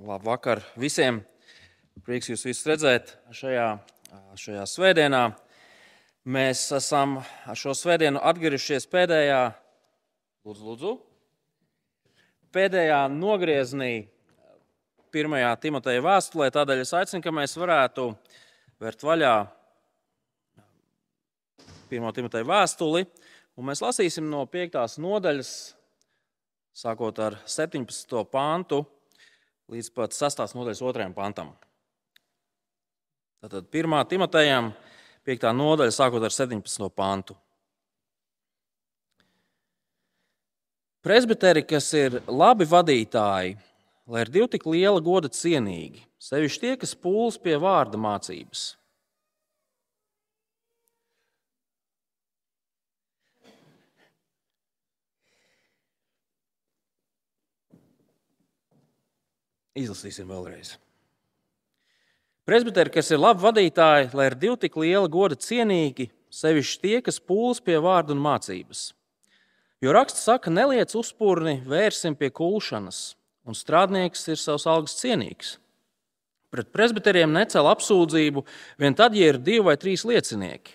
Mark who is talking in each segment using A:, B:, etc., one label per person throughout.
A: Labvakar visiem! Prieks jūs visus redzēt šajā, šajā svētdienā. Mēs esam šo svētdienu atgriezušies pēdējā, lūdzu, lūdzu, pēdējā nogriezienī, pirmajā Timoteja vēstulē. Tādēļ es aicinu, ka mēs varētu vērt vaļā pirmo Timoteja vēstuli, un mēs lasīsim no 5. nodaļas, sākot ar 17. pāntu līdz pat 6. nodaļas 2. pantam. Tātad 1. Timotejam 5. nodaļa, sākot ar 17. pantu. Presbiteri, kas ir labi vadītāji, lai ir divi tik liela goda cienīgi, sevišķi tie, kas pūlas pie vārda mācības. Izlasīsim vēlreiz. Presbiteri, kas ir labi vadītāji, lai ir divi tik liela goda cienīgi, sevišķi tie, kas pūlas pie vārdu un mācības. Jo raksts saka, neliec uzpūrni, vērsim pie kulšanas, un strādnieks ir savs algas cienīgs. Pret presbiteriem necēl apsūdzību vien tad, ja ir divi vai trīs liecinieki.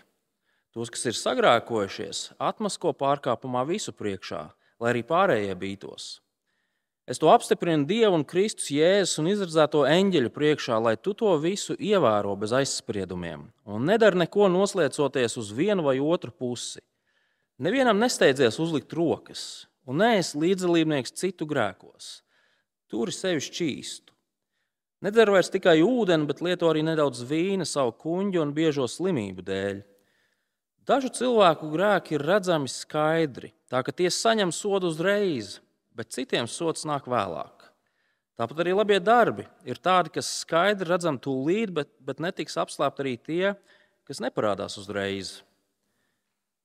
A: Tos, kas ir sagrēkojušies, atmasko pārkāpumā visu priekšā, lai arī pārējie bītos. Es to apstiprinu Dieva un Kristus Jēzus un izredzēto eņģeļu priekšā, lai tu to visu ievēro bez aizspriedumiem un nedara neko noslēdzoties uz vienu vai otru pusi. Nevienam nesteidzies uzlikt rokas, un neesi līdzdalībnieks citu grēkos. Turi sevi šķīstu. Nedara vairs tikai ūdeni, bet lieto arī nedaudz vīna savu kuģu un biežo slimību dēļ. Dažu cilvēku grēki ir redzami skaidri, tā ka tie saņem sodu uzreiz bet citiem sots nāk vēlāk. Tāpat arī labie darbi ir tādi, kas skaidri redzam tūlīt, bet, bet netiks apslēpti arī tie, kas neparādās uzreiz.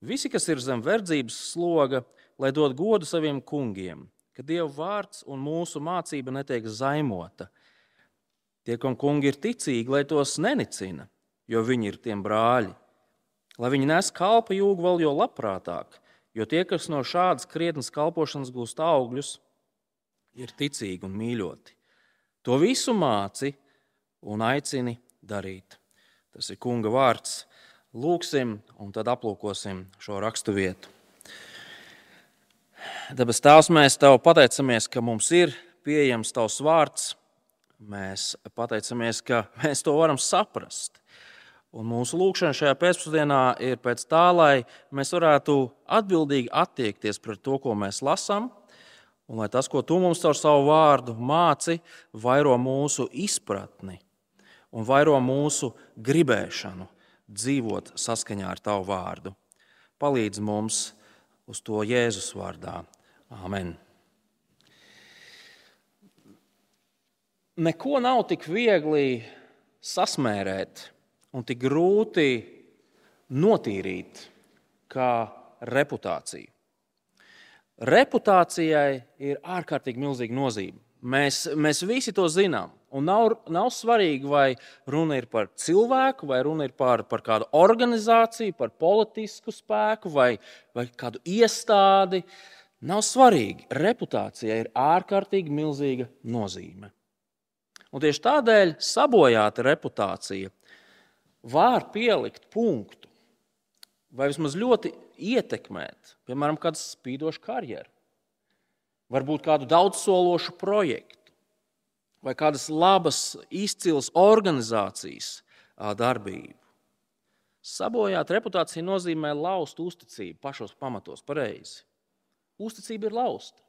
A: Visi, kas ir zem verdzības sloga, lai dod godu saviem kungiem, ka Dieva vārds un mūsu mācība netiek zaimota. Tie, kam kungi ir ticīgi, lai tos nenicina, jo viņi ir tiem brāļi, lai viņi nes kalpa jūgu vēl jo labprātāk, Jo tie, kas no šādas krietnas kalpošanas gūst augļus, ir ticīgi un mīļoti. To visu māci un aicini darīt. Tas ir kunga vārds. Lūksim, un tad aplūkosim šo rakstu vietu. Dabas Tēvs, mēs Tev pateicamies, ka mums ir pieejams Tavs vārds. Mēs pateicamies, ka mēs to varam saprast. Un mūsu lūkšana šajā pēcpusdienā ir pēc tā, lai mēs varētu atbildīgi attiekties pret to, ko mēs lasām, un lai tas, ko tu mums caur savu vārdu māci, vairo mūsu izpratni un vairo mūsu gribēšanu dzīvot saskaņā ar tavu vārdu. Palīdz mums uz to Jēzus vārdā. Amen. Neko nav tik viegli sasmērēt un tik grūti notīrīt kā reputāciju. Reputācijai ir ārkārtīgi milzīga nozīme. Mēs, mēs visi to zinām. Un nav, nav svarīgi, vai runa ir par cilvēku, vai runa ir par, par kādu organizāciju, par politisku spēku vai, vai kādu iestādi. Nav svarīgi. Reputācijai ir ārkārtīgi milzīga nozīme. Un tieši tādēļ sabojāta reputācija var pielikt punktu, vai vismaz ļoti ietekmēt, piemēram, kādu spīdošu karjeru, varbūt kādu daudzsološu projektu, vai kādas labas, izcilas organizācijas darbību. Sabojāt reputāciju nozīmē laust uzticību pašos pamatos pareizi. Uzticība ir lausta.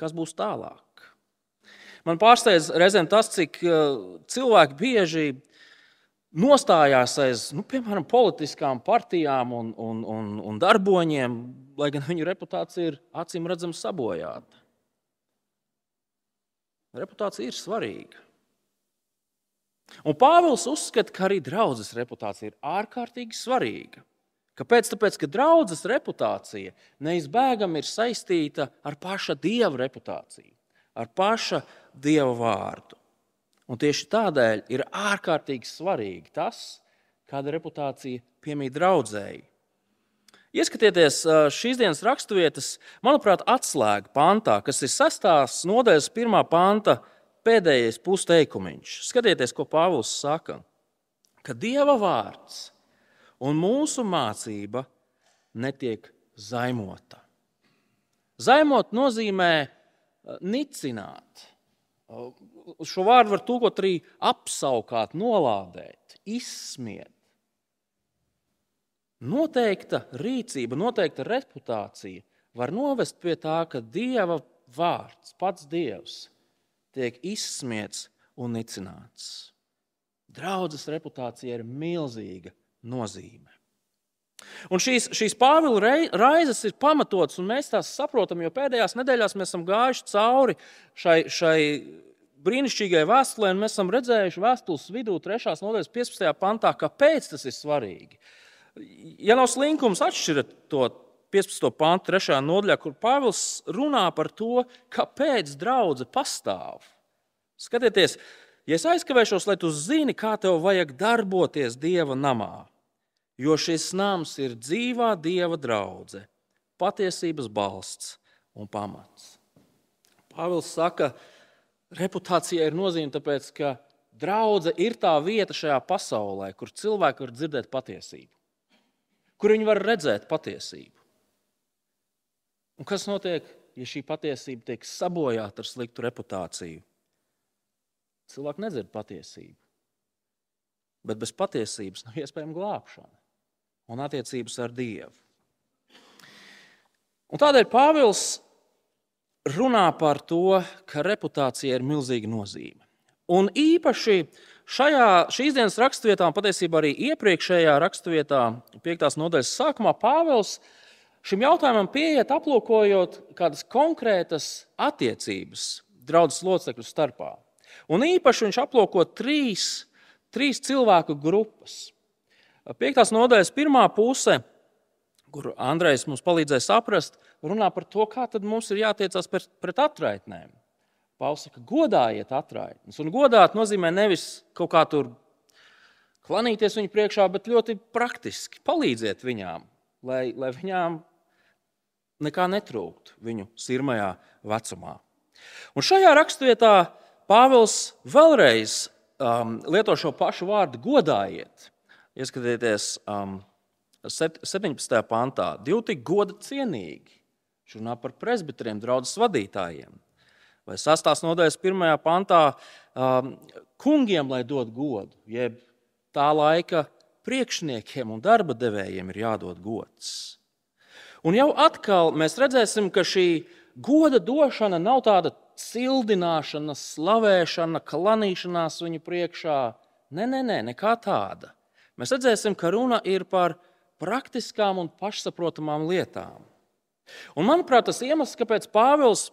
A: Kas būs tālāk? Man pārsteidz reizēm tas, cik cilvēki bieži nostājās aiz, nu, piemēram, politiskām partijām un, un, un, un darboņiem, lai gan viņu reputācija ir acīm redzama sabojāta. Reputācija ir svarīga. Un Pāvils uzskata, ka arī draudzes reputācija ir ārkārtīgi svarīga. Kāpēc? Tāpēc, ka draudzes reputācija neizbēgami ir saistīta ar paša dieva reputāciju, ar paša dieva vārdu. Un tieši tādēļ ir ārkārtīgi svarīgi tas, kāda reputācija piemīt draudzēji. Ieskatieties šīs dienas raksturvietas, manuprāt, atslēga pantā, kas ir sastāvs nodaļas pirmā panta pēdējais pusteikumiņš. Skatieties, ko Pāvils saka. Ka Dieva vārds un mūsu mācība netiek zaimota. Zaimot nozīmē eh, nicināt. Šo vārdu var tūkot arī apsaukāt, nolādēt, izsmiet. Noteikta rīcība, noteikta reputācija var novest pie tā, ka Dieva vārds, pats Dievs, tiek izsmiets un nicināts. Draudzes reputācija ir milzīga nozīme. Un šīs, šīs Pāvila raizes ir pamatotas, un mēs tās saprotam, jo pēdējās nedēļās mēs esam gājuši cauri šai, šai brīnišķīgai vēstulē, un mēs esam redzējuši vēstules vidū, 3. nodaļas 15. pantā, kāpēc tas ir svarīgi. Ja nav slinkums, atšķirat to 15. pānta 3. nodaļā, kur Pāvils runā par to, kāpēc draudzene pastāv. Skatieties, ja es aizkavēšos, lai tu zini, kā tev vajag darboties Dieva namā, jo šis nams ir dzīvā Dieva draudzene, patiesības balsts un pamats. Pāvils saka, reputācijai ir nozīme, tāpēc ka draudzene ir tā vieta šajā pasaulē, kur cilvēki var dzirdēt patiesību, kur viņi var redzēt patiesību. Un kas notiek, ja šī patiesība tiek sabojāta ar sliktu reputāciju? Cilvēki nedzird patiesību. Bet bez patiesības nav iespējama glābšana un attiecības ar Dievu. Un tādēļ Pāvils runā par to, ka reputācija ir milzīga nozīme. Un īpaši šajā, šīs dienas raksturvietā, un patiesībā arī iepriekšējā raksturvietā, 5. nodaļas sākumā, Pāvils šim jautājumam pieiet aplūkojot kādas konkrētas attiecības draudzes locekļu starpā. Un īpaši viņš aplūko trīs, trīs cilvēku grupas. Piektās nodaļas pirmā puse, kur Andrejs mums palīdzēja saprast, runā par to, kā mums ir jātiecas pret, pret atraitnēm. Pāvils saka, godājiet atraitnes. Un godāt nozīmē nevis kaut kā tur klanīties viņu priekšā, bet ļoti praktiski palīdziet viņām, lai, lai viņām nekā netrūktu viņu sirmajā vecumā. Un šajā raksturvietā Pāvils vēlreiz um, lieto šo pašu vārdu godājiet. Ieskatieties, um, 17. pantā, divi tik goda cienīgi. Viņš runā par presbiteriem, draugus vadītājiem. Vai 6. nodaļas 1. pantā, um, kungiem, lai dod godu, jeb tā laika priekšniekiem un darba devējiem ir jādod gods. Un jau atkal mēs redzēsim, ka šī goda došana nav tāda cildināšana, slavēšana, klanīšanās viņu priekšā. Nē, nē, nē, nekā tāda. Mēs redzēsim, ka runa ir par praktiskām un pašsaprotamām lietām. Un, manuprāt, tas iemesls, kāpēc Pāvils,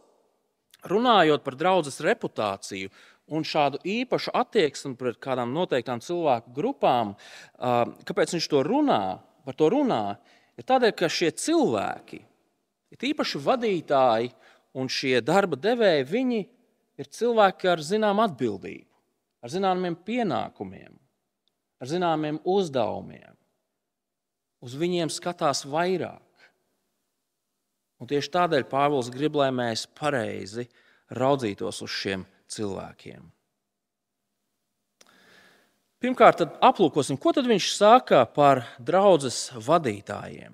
A: runājot par draudzes reputāciju un šādu īpašu attieksmi pret kādām noteiktām cilvēku grupām, kāpēc viņš to runā, par to runā, ir tādēļ, ka šie cilvēki, ir īpaši vadītāji un šie darba devēji, viņi ir cilvēki ar zināmu atbildību, ar zināmiem pienākumiem, ar zināmiem uzdevumiem. Uz viņiem skatās vairāk. Un tieši tādēļ Pāvils grib, lai mēs pareizi raudzītos uz šiem cilvēkiem. Pirmkārt, aplūkosim, ko viņš saka par draudzes vadītājiem.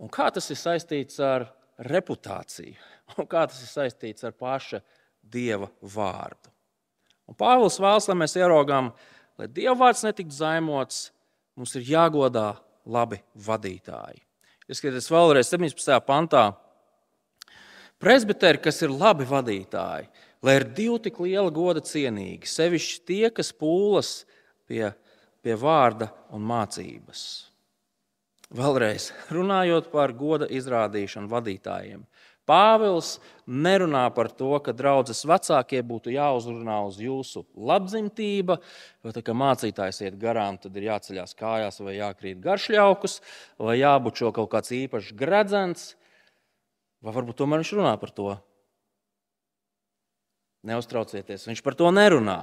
A: Un kā tas ir saistīts ar reputāciju un kā tas ir saistīts ar paša dieva vārdu. Un Pāvils vēlas, lai mēs ieraugām, lai dieva vārds netiktu zaimots, mums ir jāgodā labi vadītāji. Ieskatieties vēlreiz 17. pantā. Presbiteri, kas ir labi vadītāji, lai ir divi tik liela goda cienīgi, sevišķi tie, kas pūlas pie, pie vārda un mācības. Vēlreiz runājot par goda izrādīšanu vadītājiem. Pāvils nerunā par to, ka draudzes vecākie būtu jāuzrunā uz jūsu labdzimtību, vai tā kā mācītājs iet garām, tad ir jāceļās kājās, vai jākrīt garšļaukus, vai jābučo kaut kāds īpašs gredzens. Vai varbūt tomēr viņš runā par to? Neuztraucieties, viņš par to nerunā.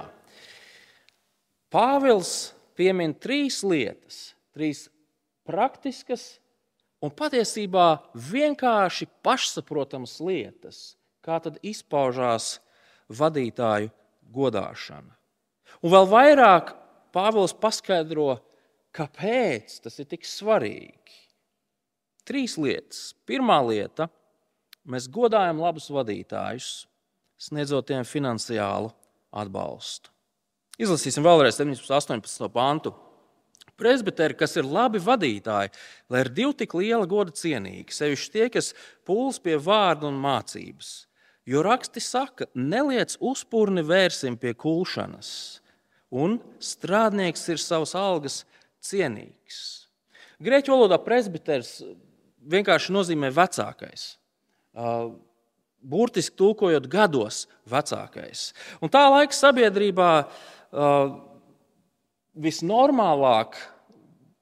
A: Pāvils piemin trīs lietas, trīs praktiskas un patiesībā vienkārši pašsaprotamas lietas, kā tad izpaužās vadītāju godāšana. Un vēl vairāk Pāvils paskaidro, kāpēc tas ir tik svarīgi. Trīs lietas. Pirmā lieta - mēs godājam labus vadītājus, sniedzot tiem finansiālu atbalstu. Izlasīsim vēlreiz 17, 18 pantu. Presbiteri, kas ir labi vadītāji, lai ir divi tik liela goda cienīgi, sevišķi tie, kas pūlas pie vārda un mācības. Jo raksti saka, neliec uzpūrni vērsim pie kulšanas, un strādnieks ir savas algas cienīgs. Grieķu valodā presbiteris vienkārši nozīmē vecākais. Burtiski tulkojot gados, vecākais. Un tā laika sabiedrībā visnormālāk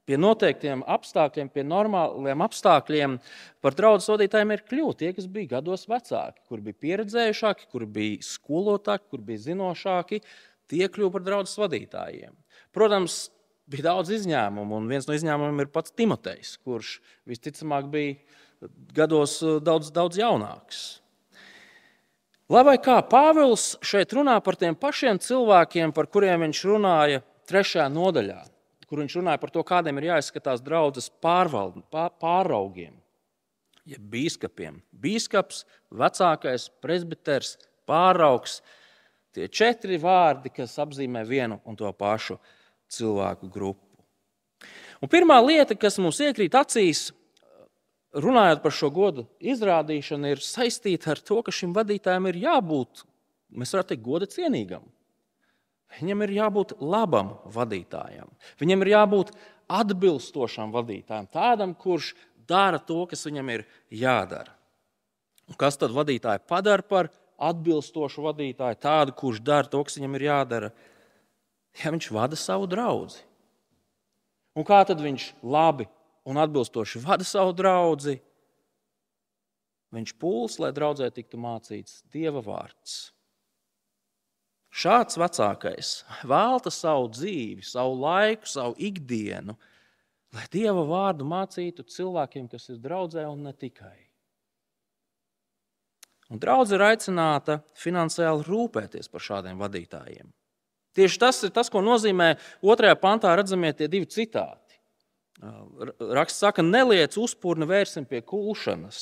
A: pie noteiktiem apstākļiem, pie normāliem apstākļiem par draugu vadītājiem ir kļūt tie, kas bija gados vecāki, kur bija pieredzējušāki, kur bija skolotāki, kur bija zinošāki. Tie kļuva par draugu vadītājiem. Protams, bija daudz izņēmumu, un viens no izņēmumiem ir pats Timotejs, kurš visticamāk bija gados daudz, daudz jaunāks. Lai vai kā Pāvils šeit runā par tiem pašiem cilvēkiem, par kuriem viņš runāja trešajā nodaļā, kur viņš runāja par to, kādiem ir jāizskatās draudzes pāraugiem, jeb ja biskupiem. Biskups, vecākais presbiters, pāraugs. Tie četri vārdi, kas apzīmē vienu un to pašu cilvēku grupu. Un pirmā lieta, kas mums iekrīt acīs, runājot par šo godu izrādīšanu, ir saistīta ar to, ka šim vadītājam ir jābūt, mēs varētu teikt, goda cienīgam. Viņam ir jābūt labam vadītājam. Viņam ir jābūt atbilstošam vadītājam, tādam, kurš dara to, kas viņam ir jādara. Un kas tad vadītāju padara par atbilstošu vadītāju, tādu, kurš dara to, kas viņam ir jādara? Ja viņš vada savu draugu. Un kā tad viņš labi un atbilstoši vada savu draugu? Viņš pūls, lai draudzē tiktu mācīts Dieva vārds. Šāds vecākais velta savu dzīvi, savu laiku, savu ikdienu, lai Dieva vārdu mācītu cilvēkiem, kas ir draudzē un ne tikai. Un draudze ir aicināta finansiāli rūpēties par šādiem vadītājiem. Tieši tas ir tas, ko nozīmē otrajā pantā redzamie tie divi citāti. Raksts saka, neliec uzpūrni vērsim pie kūšanas.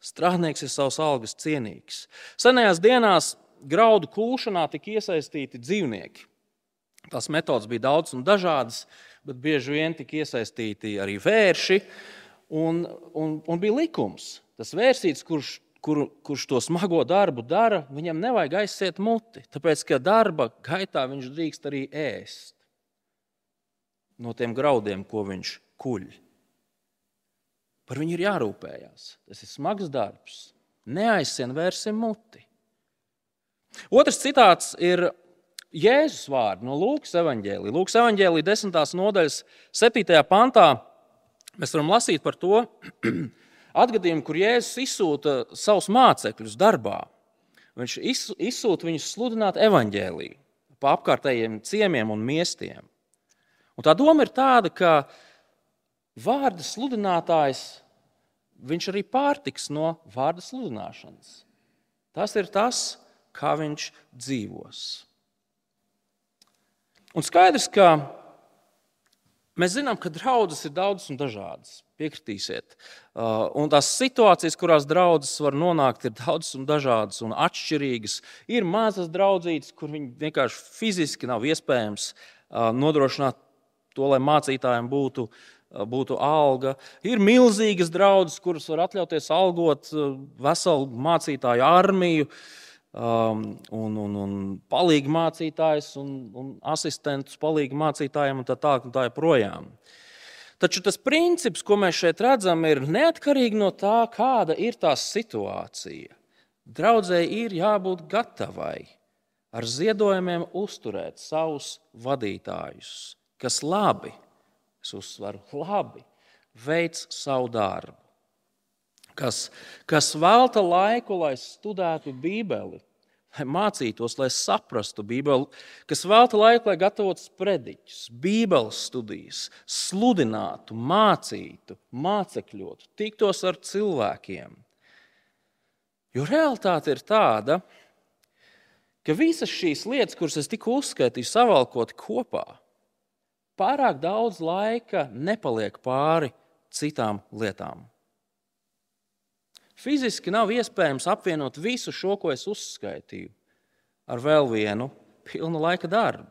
A: Strādnieks ir savs algas cienīgs. Senajās dienās graudu kūšanā tika iesaistīti dzīvnieki. Tās metodas bija daudz un dažādas, bet bieži vien tika iesaistīti arī vērši. Un, un, un bija likums, tas vērsīts, kurš, kur, kurš to smago darbu dara, viņam nevajag aizsiet muti. Tāpēc, ka darba gaitā viņš drīkst arī ēst no tiem graudiem, ko viņš kuļ. Par viņu ir jārūpējas. Tas ir smags darbs. Neaizsien vērsim muti. Otrs citāts ir Jēzus vārdi no Lūkas evanģēlī. Lūkas evanģēlī 10. nodaļas 7. pantā mēs varam lasīt par to atgadījumu, kur Jēzus izsūta savus mācekļus darbā. Viņš izsūta viņus sludināt evanģēlī pa apkārtējiem ciemiemiem un miestiem. Un tā doma ir tāda, ka vārda sludinātājs viņš arī pārtiks no vārda sludināšanas. Tas ir tas, kā viņš dzīvos. Un skaidrs, ka mēs zinām, ka draudzes ir daudzas un dažādas. Piekritīsiet. Uh, un tās situācijas, kurās draudzes var nonākt, ir daudzas un dažādas un atšķirīgas. Ir mazas draudzītas, kur viņi vienkārši fiziski nav iespējams uh, nodrošināt to, lai mācītājiem būtu uh, būtu alga. Ir milzīgas draudzes, kuras var atļauties algot veselu mācītāju armiju um, un, un, un palīgi mācītājs un, un asistentus palīgi mācītājiem un tā tālāk un tā joprojām. Taču tas princips, ko mēs šeit redzam, ir neatkarīgi no tā, kāda ir tā situācija. Draudzēji ir jābūt gatavai ar ziedojumiem uzturēt savus vadītājus, kas labi, es uzsveru, labi veic savu darbu kas, kas velta laiku, lai studētu Bībeli, lai mācītos, lai saprastu Bībeli, kas velta laiku, lai gatavotu sprediķus, Bībeles studijas, sludinātu, mācītu, mācekļotu, tiktos ar cilvēkiem. Jo realitāte ir tāda, ka visas šīs lietas, kuras es tikko uzskaitīju, savalkot kopā, pārāk daudz laika nepaliek pāri citām lietām. Fiziski nav iespējams apvienot visu šo, ko es uzskaitīju, ar vēl vienu pilnu laika darbu.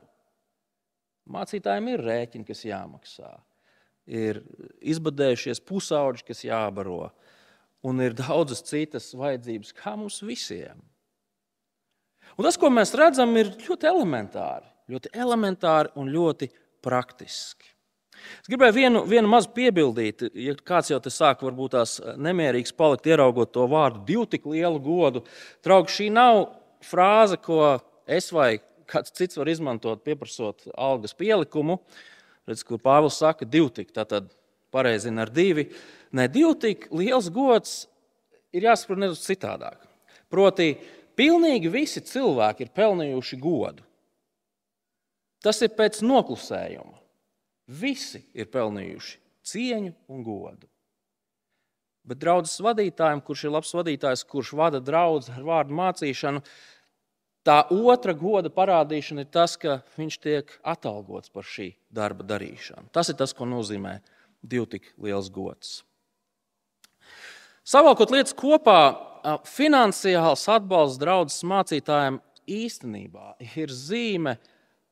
A: Mācītājiem ir rēķini, kas jāmaksā, ir izbadējušies pusauģi, kas jābaro, un ir daudzas citas vajadzības, kā mums visiem. Un tas, ko mēs redzam, ir ļoti elementāri, ļoti elementāri un ļoti praktiski. Es gribēju vienu, vienu mazu piebildīt, ja kāds jau te sāk, varbūt tās nemierīgs palikt, ieraugot to vārdu, divu tik lielu godu. Draugi, šī nav frāze, ko es vai kāds cits var izmantot, pieprasot algas pielikumu. Redz, kur Pāvils saka, divi tik, tātad pareizina ar divi. Nē, divi tik liels gods ir jāsaprot nedaudz citādāk. Proti, pilnīgi visi cilvēki ir pelnījuši godu. Tas ir pēc noklusējuma. Visi ir pelnījuši cieņu un godu. Bet draudzes vadītājiem, kurš ir labs vadītājs, kurš vada draugu ar vārdu mācīšanu, tā otra goda parādīšana ir tas, ka viņš tiek atalgots par šī darba darīšanu. Tas ir tas, ko nozīmē divu tik liels gods. Savalkot lietas kopā, finansiāls atbalsts draudzes mācītājiem īstenībā ir zīme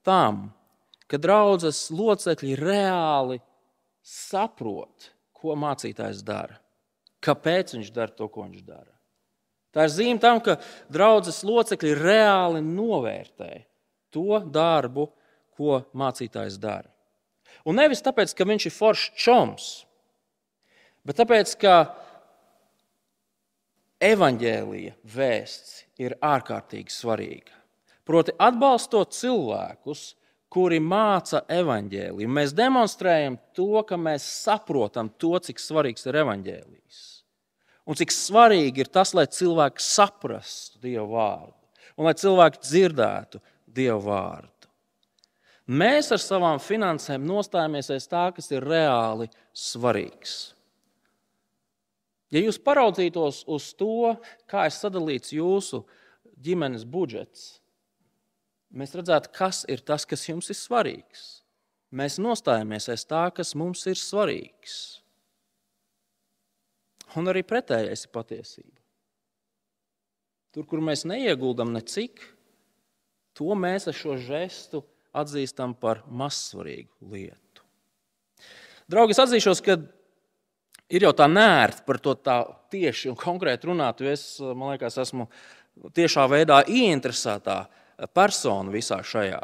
A: tam, ka draudzes locekļi reāli saprot, ko mācītājs dara, kāpēc viņš dara to, ko viņš dara. Tā ir zīme tam, ka draudzes locekļi reāli novērtē to darbu, ko mācītājs dara. Un nevis tāpēc, ka viņš ir foršs čoms, bet tāpēc, ka evaņģēlīja vēsts ir ārkārtīgi svarīga. Proti, atbalstot cilvēkus, kuri māca evaņģēliju. Mēs demonstrējam to, ka mēs saprotam to, cik svarīgs ir evaņģēlijs. Un cik svarīgi ir tas, lai cilvēki saprastu Dievu vārdu un lai cilvēki dzirdētu Dievu vārdu. Mēs ar savām finansēm nostājamies aiz tā, kas ir reāli svarīgs. Ja jūs paraudzītos uz to, kā ir sadalīts jūsu ģimenes budžets, mēs redzētu, kas ir tas, kas jums ir svarīgs. Mēs nostājamies aiz tā, kas mums ir svarīgs. Un arī pretējais ir patiesība. Tur, kur mēs neieguldam necik, to mēs ar šo žestu atzīstam par mazsvarīgu lietu. Draugi, es atzīšos, ka ir jau tā nērti par to tā tieši un konkrēti runāt, jo es, man liekas, esmu tiešā veidā ieinteresētā persona visā šajā.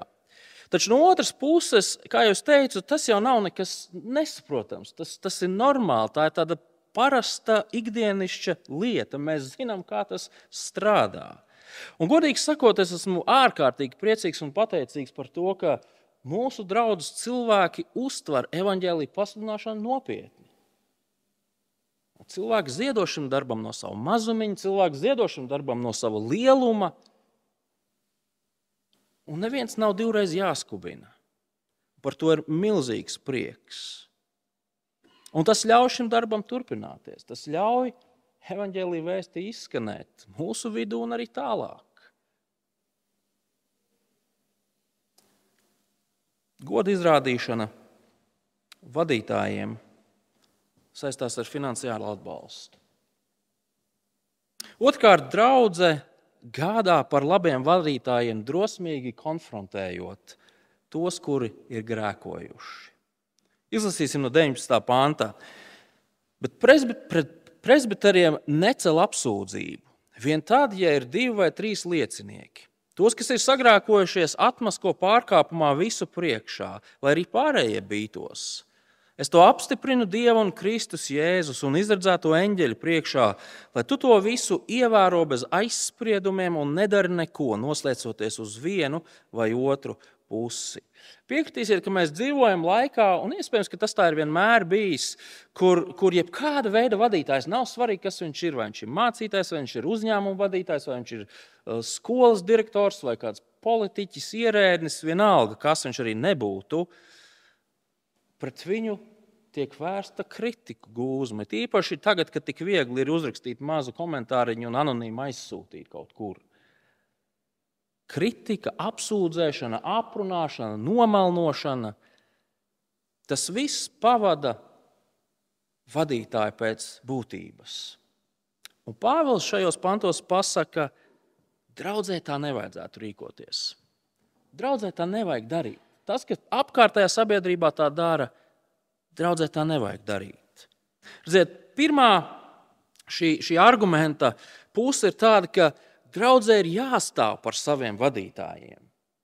A: Taču no otras puses, kā jau teicu, tas jau nav nekas nesaprotams. Tas, tas ir normāli. Tā ir tāda parasta ikdienišķa lieta. Mēs zinām, kā tas strādā. Un, godīgi sakot, es esmu ārkārtīgi priecīgs un pateicīgs par to, ka mūsu draugus cilvēki uztver evaņģēlīju pasludināšanu nopietni. Cilvēks ziedošam darbam no sava mazumiņa, cilvēks ziedošam darbam no sava lieluma, Un neviens nav divreiz jāskubina. Par to ir milzīgs prieks. Un tas ļauj šim darbam turpināties. Tas ļauj evaņģēlīju vēsti izskanēt mūsu vidū un arī tālāk. Goda izrādīšana vadītājiem saistās ar finansiālu atbalstu. Otrkārt, draudzene gādā par labiem vadītājiem, drosmīgi konfrontējot tos, kuri ir grēkojuši. Izlasīsim no 19. pāntā. Bet presbiteriem necel apsūdzību. Vien tad, ja ir divi vai trīs liecinieki. Tos, kas ir sagrēkojušies, atmasko pārkāpumā visu priekšā, lai arī pārējie bītos. Es to apstiprinu Dieva un Kristus Jēzus un izredzēto eņģeļu priekšā, lai tu to visu ievēro bez aizspriedumiem un nedari neko, noslēdzoties uz vienu vai otru pusi. Piekritīsiet, ka mēs dzīvojam laikā, un iespējams, ka tas tā ir vienmēr bijis, kur, kur jebkāda veida vadītājs nav svarīgi, kas viņš ir. Vai viņš ir mācītājs, vai viņš ir uzņēmuma vadītājs, vai viņš ir uh, skolas direktors, vai kāds politiķis, ierēdnis, vienalga, kas viņš arī nebūtu. Uh, pret viņu tiek vērsta kritika gūzma. Tīpaši tagad, kad tik viegli ir uzrakstīt mazu komentāriņu un anonīmi aizsūtīt kaut kur. kritika, apsūdzēšana, aprunāšana, nomalnošana. Tas viss pavada vadītāju pēc būtības. Un Pāvils šajos pantos pasaka, draudzē tā nevajadzētu rīkoties. Draudzē tā nevajag darīt. Tas, ka apkārtējā sabiedrībā tā dara, draudzē tā nevajag darīt. Redziet, pirmā šī, šī argumenta puse ir tāda, ka draudzē ir jāstāv par saviem vadītājiem.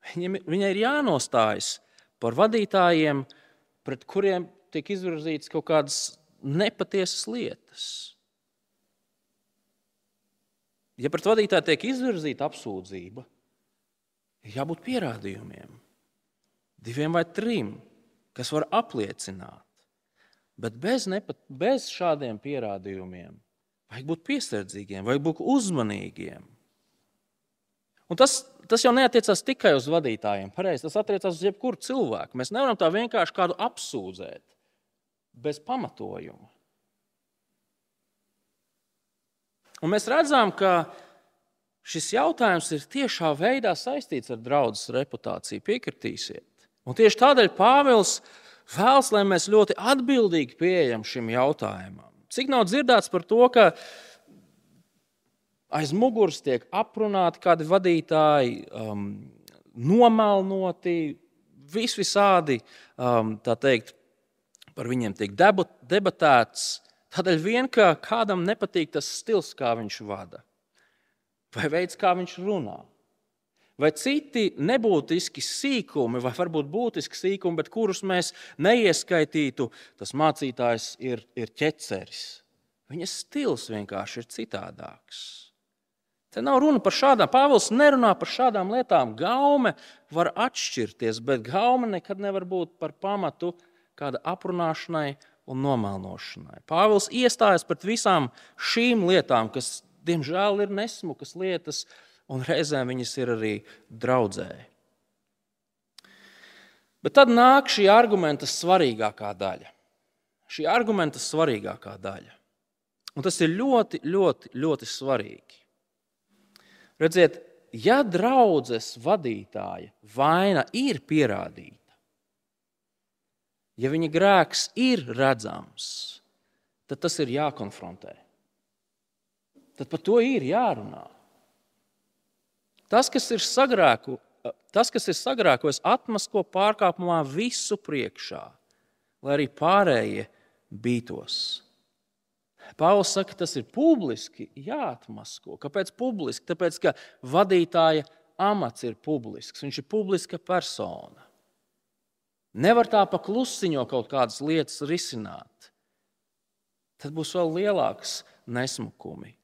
A: Viņam, viņai ir jānostājas par vadītājiem, pret kuriem tiek izvirzītas kaut kādas nepatiesas lietas. Ja pret vadītāju tiek izvirzīta apsūdzība, ir jābūt pierādījumiem, diviem vai trim, kas var apliecināt. Bet bez, nepat, bez šādiem pierādījumiem vajag būt piesardzīgiem, vajag būt uzmanīgiem. Un tas, tas jau neatiecās tikai uz vadītājiem. Pareiz, tas attiecās uz jebkuru cilvēku. Mēs nevaram tā vienkārši kādu apsūdzēt bez pamatojuma. Un mēs redzam, ka šis jautājums ir tiešā veidā saistīts ar draudzes reputāciju. Piekritīsiet. Un tieši tādēļ Pāvils vēlas, lai mēs ļoti atbildīgi pieejam šim jautājumam. Cik nav dzirdēts par to, ka aiz muguras tiek aprunāti kādi vadītāji, um, nomelnoti, vis visādi, um, tā teikt, par viņiem tiek debatēts. Tādēļ vien, ka kādam nepatīk tas stils, kā viņš vada, vai veids, kā viņš runā, vai citi nebūtiski sīkumi, vai varbūt būtiski sīkumi, bet kurus mēs neieskaitītu, tas mācītājs ir, ir ķeceris. Viņa stils vienkārši ir citādāks. Te nav runa par šādām, Pāvils nerunā par šādām lietām. Gaume var atšķirties, bet gaume nekad nevar būt par pamatu kāda aprunāšanai un nomelnošanai. Pāvils iestājas pret visām šīm lietām, kas, diemžēl, ir nesmukas lietas, un reizēm viņas ir arī draudzēji. Bet tad nāk šī argumenta svarīgākā daļa. Šī argumenta svarīgākā daļa. Un tas ir ļoti, ļoti, ļoti svarīgi. Redziet, ja draudzes vadītāja vaina ir pierādīta, ja viņa grēks ir redzams, tad tas ir jākonfrontē. Tad par to ir jārunā. Tas, kas ir, sagrēku, tas, kas ir sagrēkojis, atmasko pārkāpumā visu priekšā, lai arī pārējie bītos. Pāvils saka, tas ir publiski jāatmasko. Kāpēc publiski? Tāpēc, ka vadītāja amats ir publisks, viņš ir publiska persona. Nevar tā pa klusiņo kaut kādas lietas risināt. Tad būs vēl lielāks nesmukumi.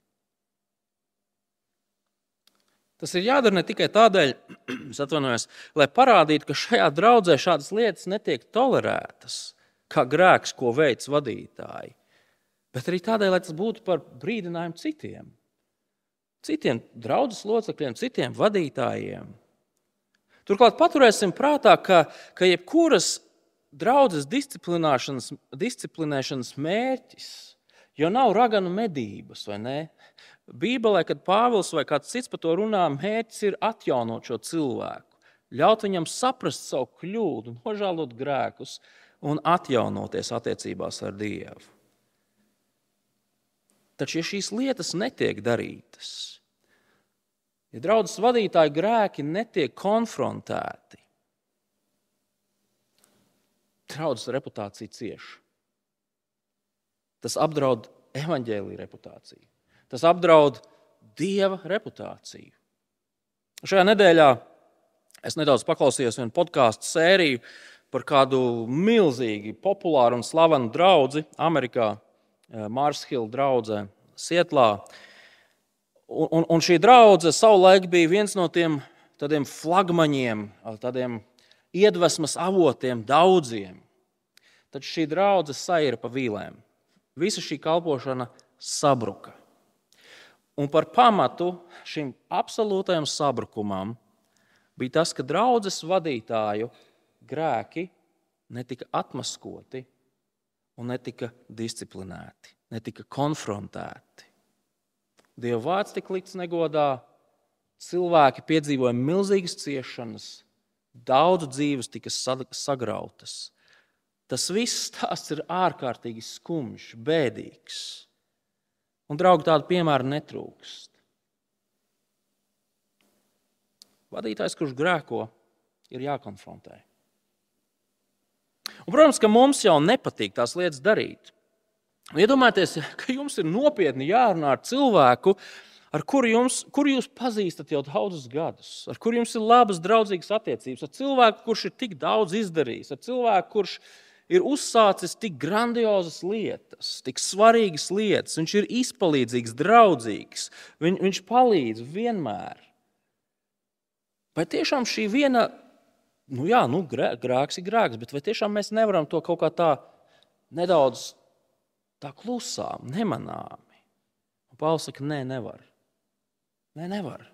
A: Tas ir jādara ne tikai tādēļ, lai parādītu, ka šajā draudzē šādas lietas netiek tolerētas, kā grēks, ko veids vadītāji, bet arī tādēļ, lai tas būtu par brīdinājumu citiem, citiem draudzes locekļiem, citiem vadītājiem. Turklāt paturēsim prātā, ka, ka jebkuras draudzes disciplinēšanas mērķis jau nav raganu medības, vai ne? Bībelē, kad Pāvils vai kāds cits par to runā, mērķis ir atjaunot šo cilvēku, ļaut viņam saprast savu kļūdu, nožēlot grēkus un atjaunoties attiecībās ar Dievu. Taču, ja šīs lietas netiek darītas, Ja draudzes vadītāja grēki netiek konfrontēti, draudzes reputācija cieš. Tas apdraud evaņģēlīja reputāciju. Tas apdraud dieva reputāciju. Šajā nedēļā es nedaudz paklausījos vienu podkāstu sēriju par kādu milzīgi populāru un slavenu draugu Amerikā, eh, Marshilla draugu Sietlā. Un, un, un šī draudzene savulaik bija viens no tiem tādiem flagmaņiem, tādiem iedvesmas avotiem daudziem. Tad šī draudzene saira pa vīlēm. Visa šī kalpošana sabruka. Un par pamatu šim absolūtajam sabrukumam bija tas, ka draudzes vadītāju grēki netika atmaskoti un netika disciplinēti, netika konfrontēti. Dieva vārds tika likts negodā, cilvēki piedzīvoja milzīgas ciešanas, daudzu dzīves tika sagrautas. Tas viss tās ir ārkārtīgi skumjš, bēdīgs. Un, draugi, tādu piemēru netrūkst. Vadītājs, kurš grēko, ir jākonfrontē. Un, protams, ka mums jau nepatīk tās lietas darīt. Iedomājieties, ka jums ir nopietni jārunā ar cilvēku, ar kuru jums, kuru jūs pazīstat jau daudzus gadus, ar kuru jums ir labas, draudzīgas attiecības, ar cilvēku, kurš ir tik daudz izdarījis, ar cilvēku, kurš ir ir uzsācis tik grandiozas lietas, tik svarīgas lietas. Viņš ir izpalīdzīgs, draudzīgs, viņ, viņš palīdz vienmēr. Vai tiešām šī viena, nu jā, nu, grēks ir grēks, bet vai tiešām mēs nevaram to kaut kā tā nedaudz tā klusām, nemanāmi? Pāvils saka, nē, nevar. Nē, nevar.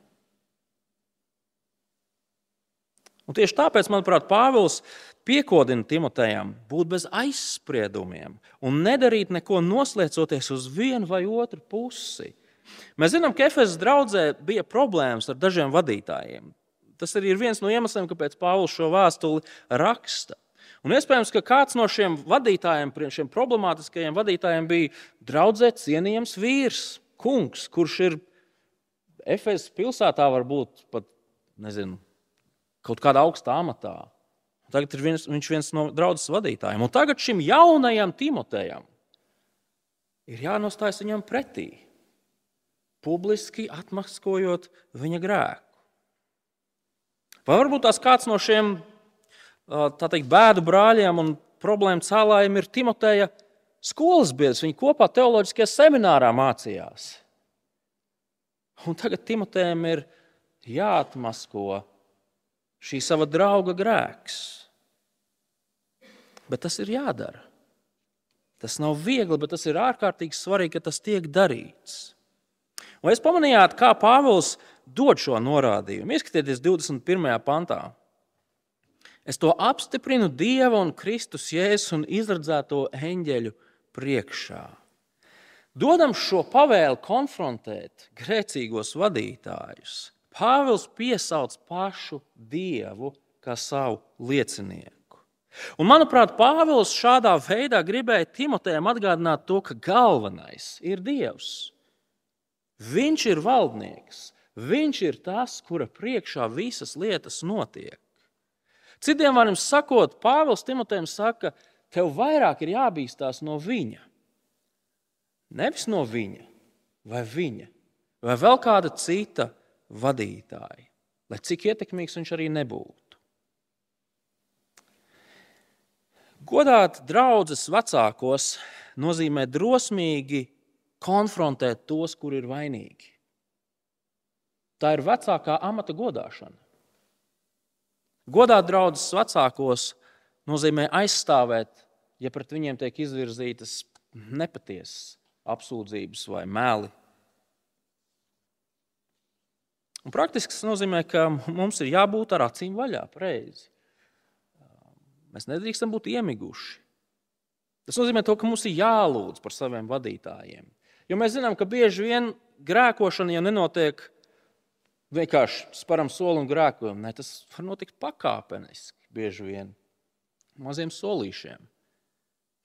A: Un tieši tāpēc, manuprāt, Pāvils piekodina Timotejam būt bez aizspriedumiem un nedarīt neko noslēdzoties uz vienu vai otru pusi. Mēs zinām, ka Efesas draudzē bija problēmas ar dažiem vadītājiem. Tas arī ir viens no iemesliem, kāpēc Pāvils šo vēstuli raksta. Un iespējams, ka kāds no šiem vadītājiem, šiem problemātiskajiem vadītājiem, bija draudzē cienījams vīrs, kungs, kurš ir Efesas pilsētā, varbūt pat nezinu, kaut kādā augstā amatā. Tagad ir viens, viņš viens no draudzes vadītājiem. Un tagad šim jaunajam Timotejam ir jānostājas viņam pretī, publiski atmaskojot viņa grēku. Vai varbūt tās kāds no šiem teikt, bēdu brāļiem un problēmu cēlājiem ir Timoteja skolas biedrs. Viņi kopā teoloģiskajā seminārā mācījās. Un tagad Timotejam ir jāatmasko šī sava drauga grēks. Bet tas ir jādara. Tas nav viegli, bet tas ir ārkārtīgi svarīgi, ka tas tiek darīts. Vai jūs pamanījāt, kā Pāvils dod šo norādījumu? Ieskatieties 21. pantā. Es to apstiprinu Dieva un Kristus jēzus un izredzēto eņģeļu priekšā. Dodam šo pavēlu konfrontēt grēcīgos vadītājus, Pāvils piesauc pašu Dievu kā savu liecinieku. Un, manuprāt, Pāvils šādā veidā gribēja Timotejam atgādināt to, ka galvenais ir Dievs. Viņš ir valdnieks, viņš ir tas, kura priekšā visas lietas notiek. Citiem vārdiem sakot, Pāvils Timotejam saka, tev vairāk ir jābīstās no viņa. Nevis no viņa vai viņa vai vēl kāda cita vadītāji, lai cik ietekmīgs viņš arī nebūtu. Godāt draugus vecākos nozīmē drosmīgi konfrontēt tos, kur ir vainīgi. Tā ir vecākā amata godāšana. Godāt draugus vecākos nozīmē aizstāvēt, ja pret viņiem tiek izvirzītas nepatiesas apsūdzības vai meli Un praktiski tas nozīmē, ka mums ir jābūt ar acīm vaļā, pareizi. Mēs nedrīkstam būt iemiguši. Tas nozīmē, to, ka mums ir jālūdz par saviem vadītājiem. Jo mēs zinām, ka bieži vien grēkošana jau nenotiek vienkārši sparam soli un grēkojam. Ne, tas var notikt pakāpeniski, bieži vien maziem solīšiem.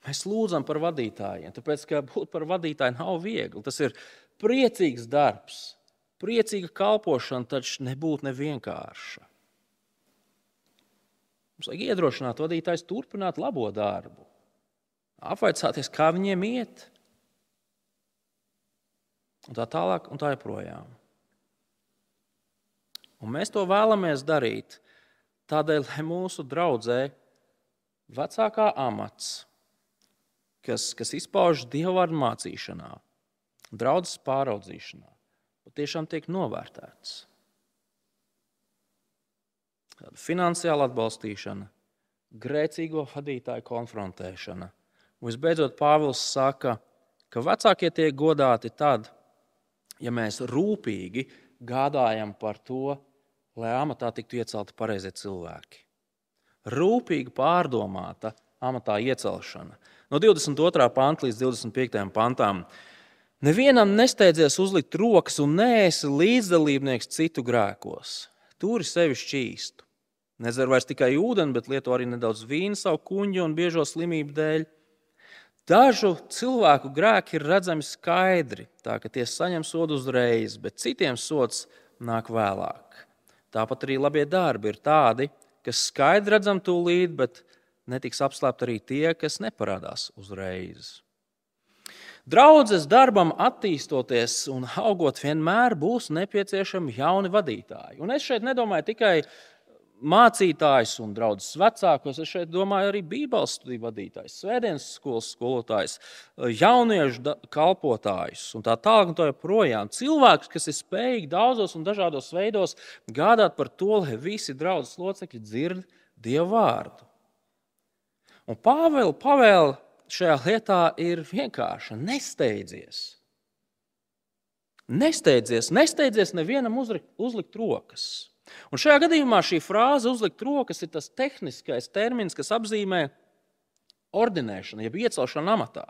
A: Mēs lūdzam par vadītājiem, tāpēc ka būt par vadītāju nav viegli. Tas ir priecīgs darbs. Priecīga kalpošana taču nebūtu nevienkārša. Mums vajag iedrošināt vadītājus turpināt labo darbu, apvaicāties, kā viņiem iet, un tā tālāk, un tā joprojām. Un mēs to vēlamies darīt tādēļ, lai mūsu draudzē vecākā amats, kas, kas izpaužas dievvvārdu mācīšanā, draudzes pāraudzīšanā, tiešām tiek novērtēts. Tāda finansiāla atbalstīšana, grēcīgo vadītāju konfrontēšana. Visbeidzot, Pāvils saka, ka vecākie tiek godāti tad, ja mēs rūpīgi gādājam par to, lai amatā tiktu iecelti pareizie cilvēki. Rūpīgi pārdomāta amatā iecelšana. No 22. panta līdz 25. pantām Nevienam nesteidzies uzlikt rokas un neesi līdzdalībnieks citu grēkos. Turi sevi šķīstu. Nedzer vairs tikai ūdeni, bet lieto arī nedaudz vīnu savu kuģu un biežo slimību dēļ. Dažu cilvēku grēki ir redzami skaidri, tā ka tie saņem sodu uzreiz, bet citiem sots nāk vēlāk. Tāpat arī labie darbi ir tādi, kas skaidri redzam tūlīt, bet netiks apslēpti arī tie, kas neparādās uzreiz. Draudzes darbam attīstoties un augot, vienmēr būs nepieciešami jauni vadītāji. Un es šeit nedomāju tikai mācītājs un draugs vecākos. Es šeit domāju arī Bībeles studiju vadītājs, svētdienas skolas skolotājs, jauniešu kalpotājs un tā tālāk. Un tā joprojām. Cilvēks, kas ir spējīgs daudzos un dažādos veidos gādāt par to, lai visi draudzes locekļi dzird Dievu vārdu. Un Pāvela pavēle šajā lietā ir vienkārša. Nesteidzies. Nesteidzies, nesteidzies nevienam uzlikt rokas. Un šajā gadījumā šī frāze uzlikt rokas ir tas tehniskais termins, kas apzīmē ordinēšanu, jeb iecelšanu amatā.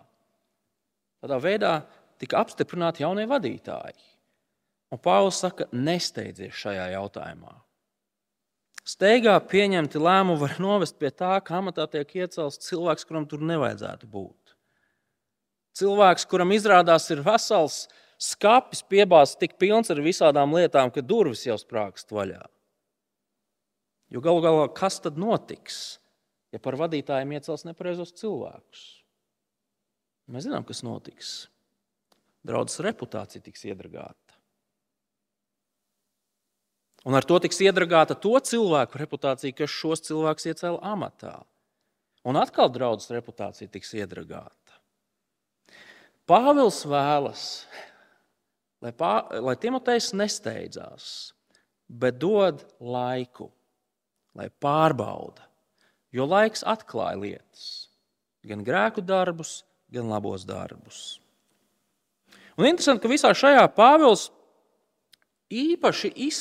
A: Tādā veidā tika apstiprināti jaunie vadītāji. Un Pāvils saka, nesteidzies šajā jautājumā. Steigā pieņemti lēmumi var novest pie tā, ka amatā tiek iecelts cilvēks, kuram tur nevajadzētu būt. Cilvēks, kuram izrādās ir vesels skats, piebāzts tik pilns ar visādām lietām, ka durvis jau sprāgst vaļā. Jo galu galā, kas tad notiks, ja par vadītājiem iecels nepareizos cilvēkus? Mēs zinām, kas notiks. Draudzes reputācija tiks iedragāta. Un ar to tiks iedragāta to cilvēku reputācija, kas šos cilvēkus iecēla amatā. Un atkal draudzes reputācija tiks iedragāta. Pāvils vēlas, lai, pā, lai Timotejs nesteidzās, bet dod laiku, lai pārbauda. Jo laiks atklāja lietas, gan grēku darbus, gan labos darbus. Un interesanti, ka visā šajā Pāvils īpaši iz,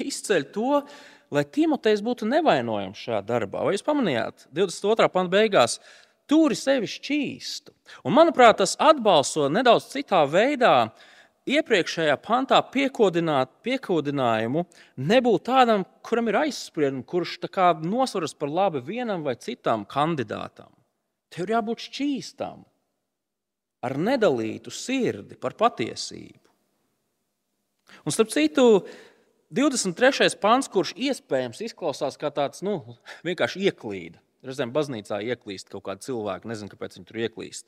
A: izceļ to, lai Timotejs būtu nevainojams šajā darbā. Vai jūs pamanījāt, 22. panta beigās, turi sevi šķīstu. Un, manuprāt, tas atbalsto nedaudz citā veidā iepriekšējā pantā piekodinājumu nebūt tādam, kuram ir aizspriedumi, kurš nosveras par labi vienam vai citam kandidātam. Tev ir jābūt šķīstam, ar nedalītu sirdi par patiesību. Un starp citu, 23. pāns, kurš iespējams izklausās kā tāds nu, vienkārši ieklīda. Reizēm baznīcā ieklīst kaut kādi cilvēki, nezinu, kāpēc viņi tur ieklīst.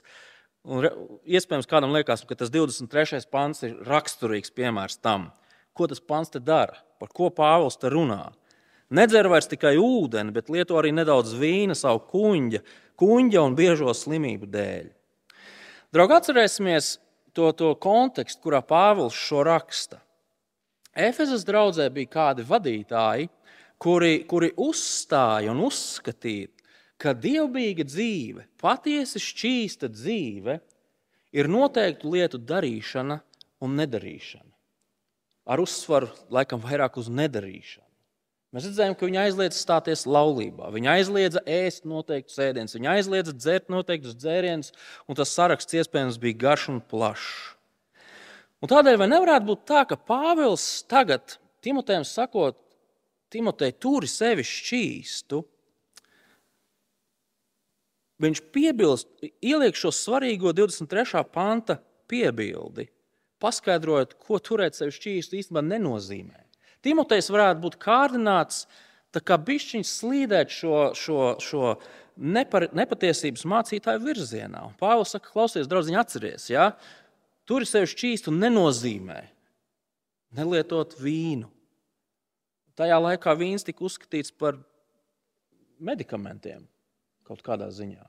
A: Un, iespējams, kādam liekas, ka tas 23. pāns ir raksturīgs piemērs tam, ko tas pāns te dara, par ko Pāvils te runā. Nedzer vairs tikai ūdeni, bet lieto arī nedaudz vīna savu kuģa, kuģa un biežo slimību dēļ. Draugi, atcerēsimies to, to kontekstu, kurā Pāvils šo raksta. Efezas draudzē bija kādi vadītāji, kuri, kuri uzstāja un uzskatīja, ka dievbijīga dzīve, patiesi šķīsta dzīve, ir noteiktu lietu darīšana un nedarīšana. Ar uzsvaru laikam vairāk uz nedarīšanu. Mēs redzējām, ka viņa aizliedza stāties laulībā, viņa aizliedza ēst noteiktus ēdienus, viņa aizliedza dzert noteiktus dzērienus, un tas saraksts iespējams bija garš un plašs. Un tādēļ vai nevarētu būt tā, ka Pāvils tagad Timotejam sakot, Timotei, turi sevi šķīstu, viņš piebilst, ieliek šo svarīgo 23. panta piebildi, paskaidrojot, ko turēt sevi šķīstu īstenībā nenozīmē. Timotejs varētu būt kārdināts kā bišķiņš slīdēt šo, šo, šo nepar, nepatiesības mācītāju virzienā. Un Pāvils saka, klausies, draugiņ, atceries, ja? Tur sevi šķīstu nenozīmē nelietot vīnu. Tajā laikā vīns tika uzskatīts par medikamentiem kaut kādā ziņā.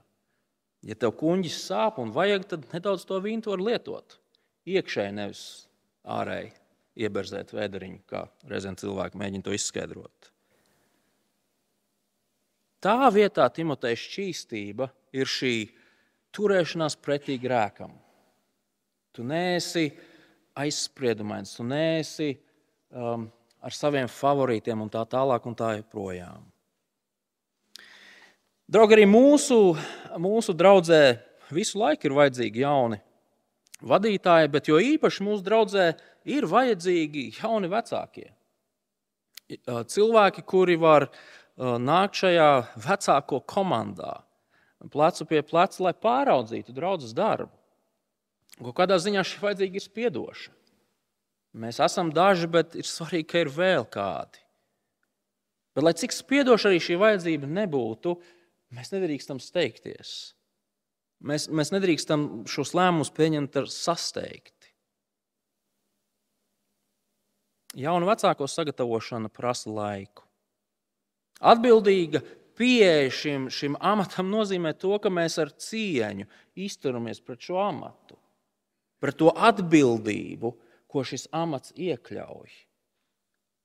A: Ja tev kuģis sāp un vajag, tad nedaudz to vīnu var lietot. Iekšēji, nevis ārēji ieberzēt vēderiņu, kā reizēm cilvēki mēģina to izskaidrot. Tā vietā Timoteja šķīstība ir šī turēšanās pretī grēkam. Tu neesi aizspriedumains, tu neesi um, ar saviem favorītiem un tā tālāk un tā joprojām. Draugi, arī mūsu, mūsu draudzē visu laiku ir vajadzīgi jauni, vadītāji, bet jo īpaši mūsu draudzē ir vajadzīgi jauni vecākie. Cilvēki, kuri var nākt šajā vecāko komandā, plecu pie pleca, lai pāraudzītu draudzes darbu. Ko kādā ziņā šī vajadzīga ir spiedoša. Mēs esam daži, bet ir svarīgi, ka ir vēl kādi. Bet, lai cik spiedoša arī šī vajadzība nebūtu, mēs nedrīkstam steigties. Mēs, mēs nedrīkstam šos lēmumus pieņemt ar sasteigti. Jaunu vecāko sagatavošana prasa laiku. Atbildīga pieeja šim, šim amatam nozīmē to, ka mēs ar cieņu izturamies pret šo amatu, pret to atbildību, ko šis amats iekļauj.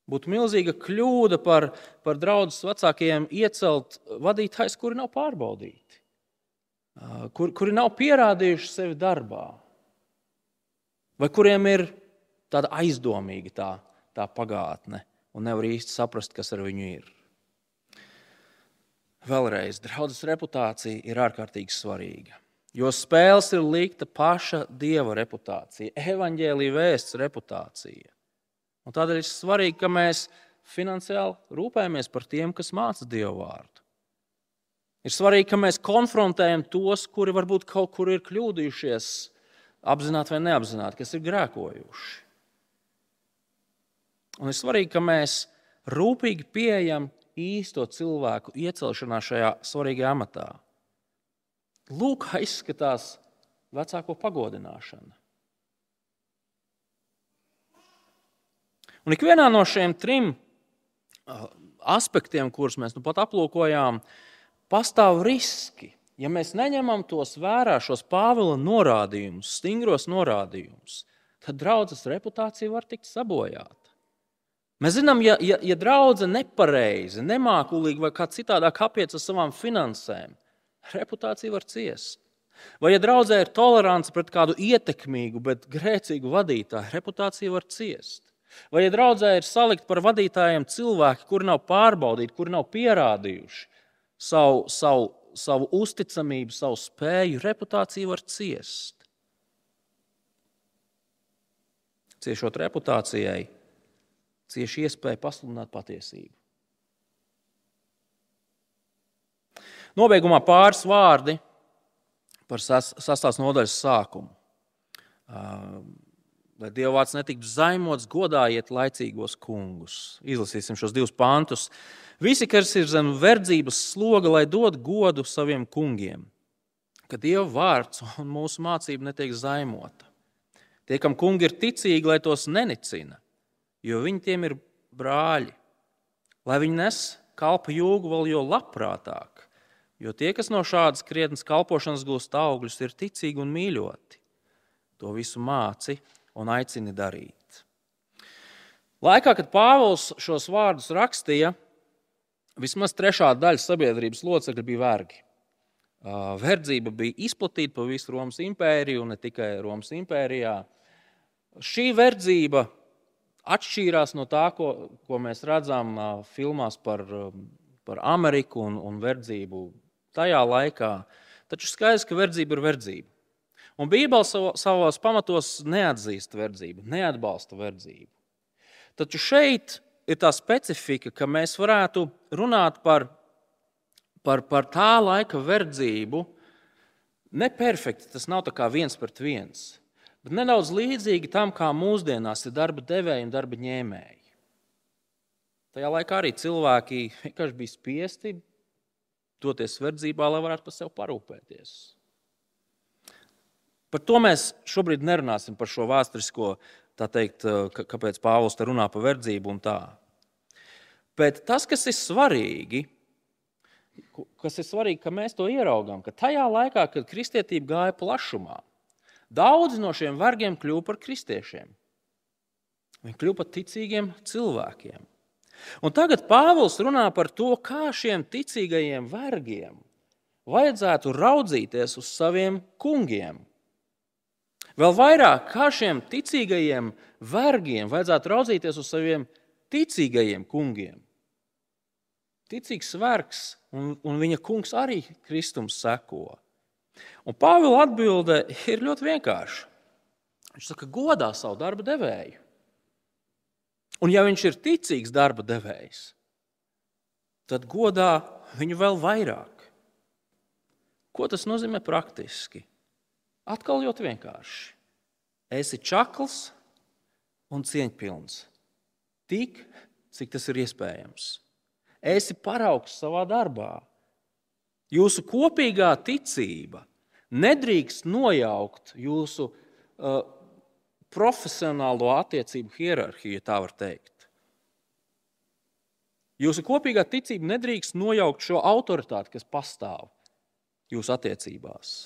A: Būtu milzīga kļūda par, par draugus vecākiem iecelt vadītājus, kuri nav pārbaudīti kur, kuri nav pierādījuši sevi darbā, vai kuriem ir tāda aizdomīga tā, tā pagātne, un nevar īsti saprast, kas ar viņu ir. Vēlreiz, draudzes reputācija ir ārkārtīgi svarīga. Jo spēles ir likta paša dieva reputācija, evaņģēlīja vēsts reputācija. Un tādēļ ir svarīgi, ka mēs finansiāli rūpējamies par tiem, kas māca dievu vārdu. Ir svarīgi, ka mēs konfrontējam tos, kuri varbūt kaut kur ir kļūdījušies, apzināti vai neapzināti, kas ir grēkojuši. Un ir svarīgi, ka mēs rūpīgi pieejam īsto cilvēku iecelšanā šajā svarīgajā amatā. Lūk, kā izskatās vecāko pagodināšana. Un ikvienā no šiem trim aspektiem, kurus mēs nu pat aplūkojām, pastāv riski. Ja mēs neņemam tos vērā, šos Pāvila norādījumus, stingros norādījumus, tad draudzes reputācija var tikt sabojāta. Mēs zinām, ja, ja, ja draudzene nepareizi, nemākulīgi vai kā citādāk apiet ar savām finansēm, reputācija var ciest. Vai ja draudzē ir tolerance pret kādu ietekmīgu, bet grēcīgu vadītāju, reputācija var ciest. Vai ja draudzē ir salikt par vadītājiem cilvēki, kuri nav pārbaudīti, kuri nav pierādījuši, savu, savu, savu uzticamību, savu spēju, reputāciju var ciest. Ciešot reputācijai, cieši iespēja pasludināt patiesību. Nobeigumā pāris vārdi par sastāvs nodaļas sākumu. Lai Dieva vārds netiktu zaimots, godājiet laicīgos kungus. Izlasīsim šos divus pantus. Visi, kas ir zem verdzības sloga, lai dod godu saviem kungiem, ka Dieva vārds un mūsu mācība netiek zaimota. Tie, kam kungi ir ticīgi, lai tos nenicina, jo viņi tiem ir brāļi. Lai viņi nes kalpa jūgu vēl jo labprātāk, jo tie, kas no šādas krietnes kalpošanas gūst augļus, ir ticīgi un mīļoti. To visu māci un aicini darīt. Laikā, kad Pāvils šos vārdus rakstīja, vismaz trešā daļa sabiedrības locekļi bija vergi. Verdzība bija izplatīta pa visu Romas impēriju, un ne tikai Romas impērijā. Šī verdzība atšķīrās no tā, ko, ko mēs redzam filmās par, par Ameriku un, un verdzību tajā laikā. Taču skaidrs, ka verdzība ir verdzība. Un Bībele savos pamatos neatzīst verdzību, neatbalsta verdzību. Taču šeit ir tā specifika, ka mēs varētu runāt par, par, par tā laika verdzību. Neperfekti tas nav viens pret viens, bet nedaudz līdzīgi tam, kā mūsdienās ir darba devēji un darba ņēmēji. Tajā laikā arī cilvēki vienkārši bija spiesti doties verdzībā, lai varētu par sevi parūpēties. Par to mēs šobrīd nerunāsim, par šo vēsturisko tā teikt, eh, kāpēc Pāvils te runā par verdzību un tā. Bet tas, kas ir svarīgi, kas ir svarīgi, ka mēs to ieraugām, ka tajā laikā, kad kristietība gāja plašumā, daudzi no šiem vergiem kļuva par kristiešiem. Viņi kļuva par ticīgiem cilvēkiem. Un tagad Pāvils runā par to, kā šiem ticīgajiem vergiem vajadzētu raudzīties uz saviem kungiem. Vēl vairāk, kā šiem ticīgajiem vergiem vajadzētu raudzīties uz saviem ticīgajiem kungiem. Ticīgs vergs un, un viņa kungs arī Kristums seko. Un Pāvila atbilde ir ļoti vienkārša. Viņš saka, godā savu darba devēju. Un ja viņš ir ticīgs darba devējs, tad godā viņu vēl vairāk. Ko tas nozīmē praktiski? Atkal ļoti vienkārši. Esi čakls un cieņpilns. Tik, cik tas ir iespējams. Esi paraugs savā darbā. Jūsu kopīgā ticība nedrīkst nojaukt jūsu uh, profesionālo attiecību hierarhiju, ja tā var teikt. Jūsu kopīgā ticība nedrīkst nojaukt šo autoritāti, kas pastāv jūsu attiecībās.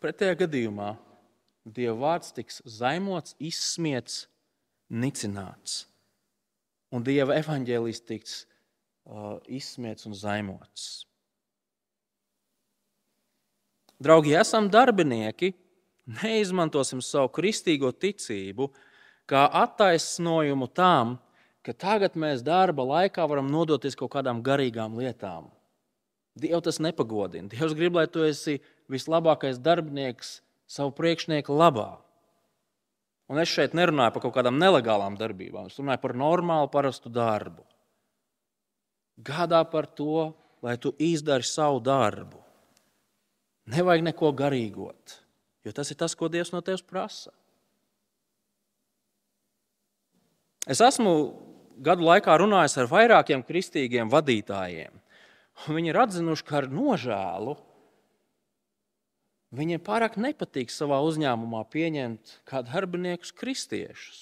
A: Pretējā gadījumā Dieva vārds tiks zaimots, izsmiets, nicināts. Un Dieva evaņģēlijs tiks uh, izsmiets un zaimots. Draugi, esam darbinieki, neizmantosim savu kristīgo ticību kā attaisnojumu tam, ka tagad mēs darba laikā varam nodoties kaut kādām garīgām lietām. Dievs tas nepagodina. Dievs grib, lai tu esi vislabākais darbinieks savu priekšnieku labā. Un es šeit nerunāju par kaut kādām nelegālām darbībām, es runāju par normālu, parastu darbu. Gādā par to, lai tu izdari savu darbu. Nevajag neko garīgot. Jo tas ir tas, ko Dievs no tevis prasa. Es esmu gadu laikā runājis ar vairākiem kristīgiem vadītājiem. Viņi ir atzinuši, ka ar nožēlu viņiem pārāk nepatīk savā uzņēmumā pieņemt kā darbiniekus kristiešus.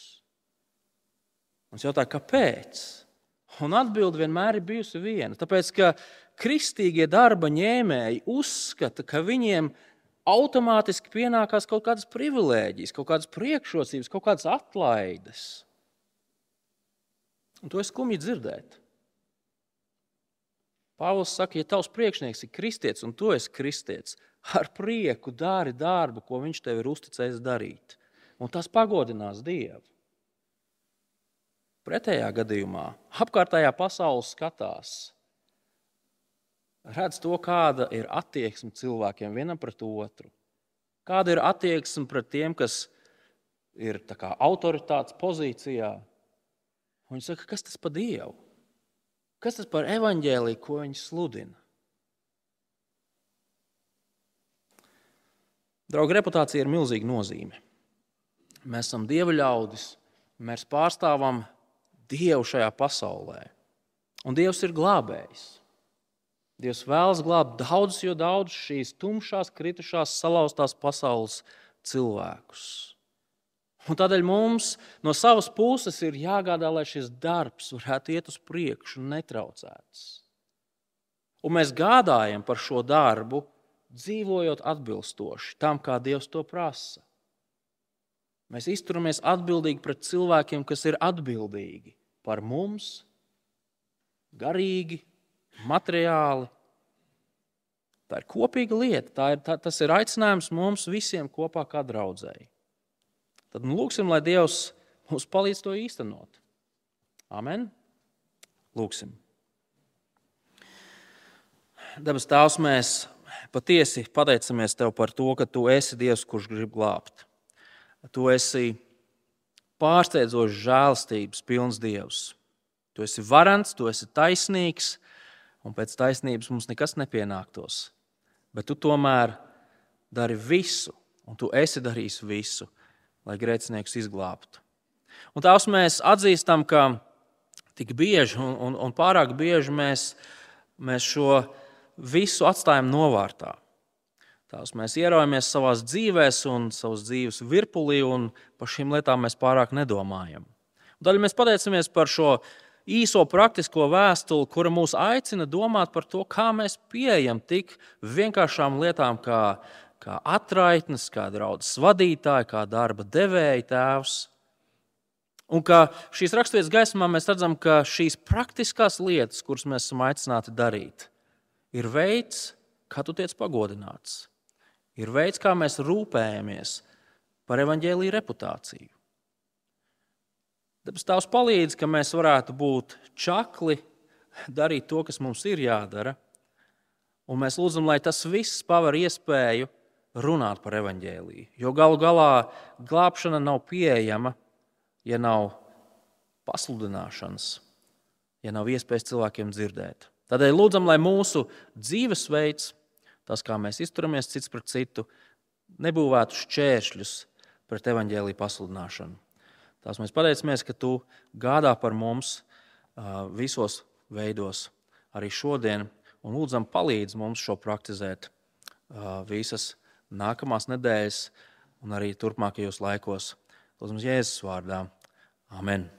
A: Mums jautā, kāpēc? Un atbilde vienmēr ir bijusi viena. Tāpēc, ka kristīgie darba ņēmēji uzskata, ka viņiem ir automātiski pienākās kaut kādas privilēģijas, kaut kādas priekšrocības, kaut kādas atlaides. Un to es skumji dzirdēt. Pāvils saka, ja tavs priekšnieks ir kristietis un tu esi kristietis, ar prieku dari darbu, ko viņš tev ir uzticējis darīt. Un tas pagodinās Dievu. Pretējā gadījumā apkārtējā pasaule skatās, redz to, kāda ir attieksme cilvēkiem vienam pret otru. Kāda ir attieksme pret tiem, kas ir kā, autoritātes pozīcijā. Viņi saka, kas tas par Dievu? Kas tas par evaņģēliju, ko viņi sludina? Draugi, reputācija ir milzīga nozīme. Mēs esam dievu ļaudis, mēs pārstāvam Dievu šajā pasaulē. Un Dievs ir glābējs. Dievs vēlas glābt daudzus, jo daudz šīs tumšās, kritušās, salauztās pasaules cilvēkus. Un tādēļ mums no savas puses ir jāgādā, lai šis darbs varētu iet uz priekšu, netraucēts. Un mēs gādājam par šo darbu, dzīvojot atbilstoši tam, kā Dievs to prasa. Mēs izturamies atbildīgi pret cilvēkiem, kas ir atbildīgi par mums, garīgi, materiāli. Tā ir kopīga lieta. Tā ir, tā, tas ir aicinājums mums visiem kopā kā draudzēji. Tad nu, lūksim, lai Dievs mums palīdz to īstenot. Amen. Lūksim. Dabas Tēvs, mēs patiesi pateicamies Tev par to, ka Tu esi Dievs, kurš grib glābt. Tu esi pārsteidzošs žēlstības pilns Dievs. Tu esi varants, tu esi taisnīgs, un pēc taisnības mums nekas nepienāktos. Bet tu tomēr dari visu, un tu esi darījis visu, lai grēcinieks izglābtu. Un tās mēs atzīstam, ka tik bieži un, un, un pārāk bieži mēs, mēs šo visu atstājam novārtā. Tās mēs ieraujamies savā dzīvē, un savas dzīves virpulī, un par šīm lietām mēs pārāk nedomājam. Daļai mēs pateicamies par šo īso praktisko vēstuli, kura mūs aicina domāt par to, kā mēs pieejam tik vienkāršām lietām, kā, kā atraitnes, kā draudzes vadītāji, kā darba devēja tēvs. Un kā šīs raksturības gaismā mēs redzam, ka šīs praktiskās lietas, kuras mēs esam aicināti darīt, ir veids, kā tu tiec pagodināts. Ir veids, kā mēs rūpējamies par evaņģēlīju reputāciju. Tāpēc Tēvs palīdz, ka mēs varētu būt čakli, darīt to, kas mums ir jādara. Un mēs lūdzam, lai tas viss paver iespēju runāt par evaņģēlīju. Jo galu galā glābšana nav pieejama, ja nav pasludināšanas, ja nav iespējas cilvēkiem dzirdēt. Tādēļ lūdzam, lai mūsu dzīvesveids, tas, kā mēs izturamies cits pret citu, nebūvētu šķēršļus pret evaņģēlīju pasludināšanu. Tās mēs pateicamies, ka tu gādā par mums visos veidos arī šodien, un lūdzam, palīdz mums šo praktizēt visas nākamās nedēļas un arī turpmākajos laikos. Lūdzam, Jēzus vārdā. Amen!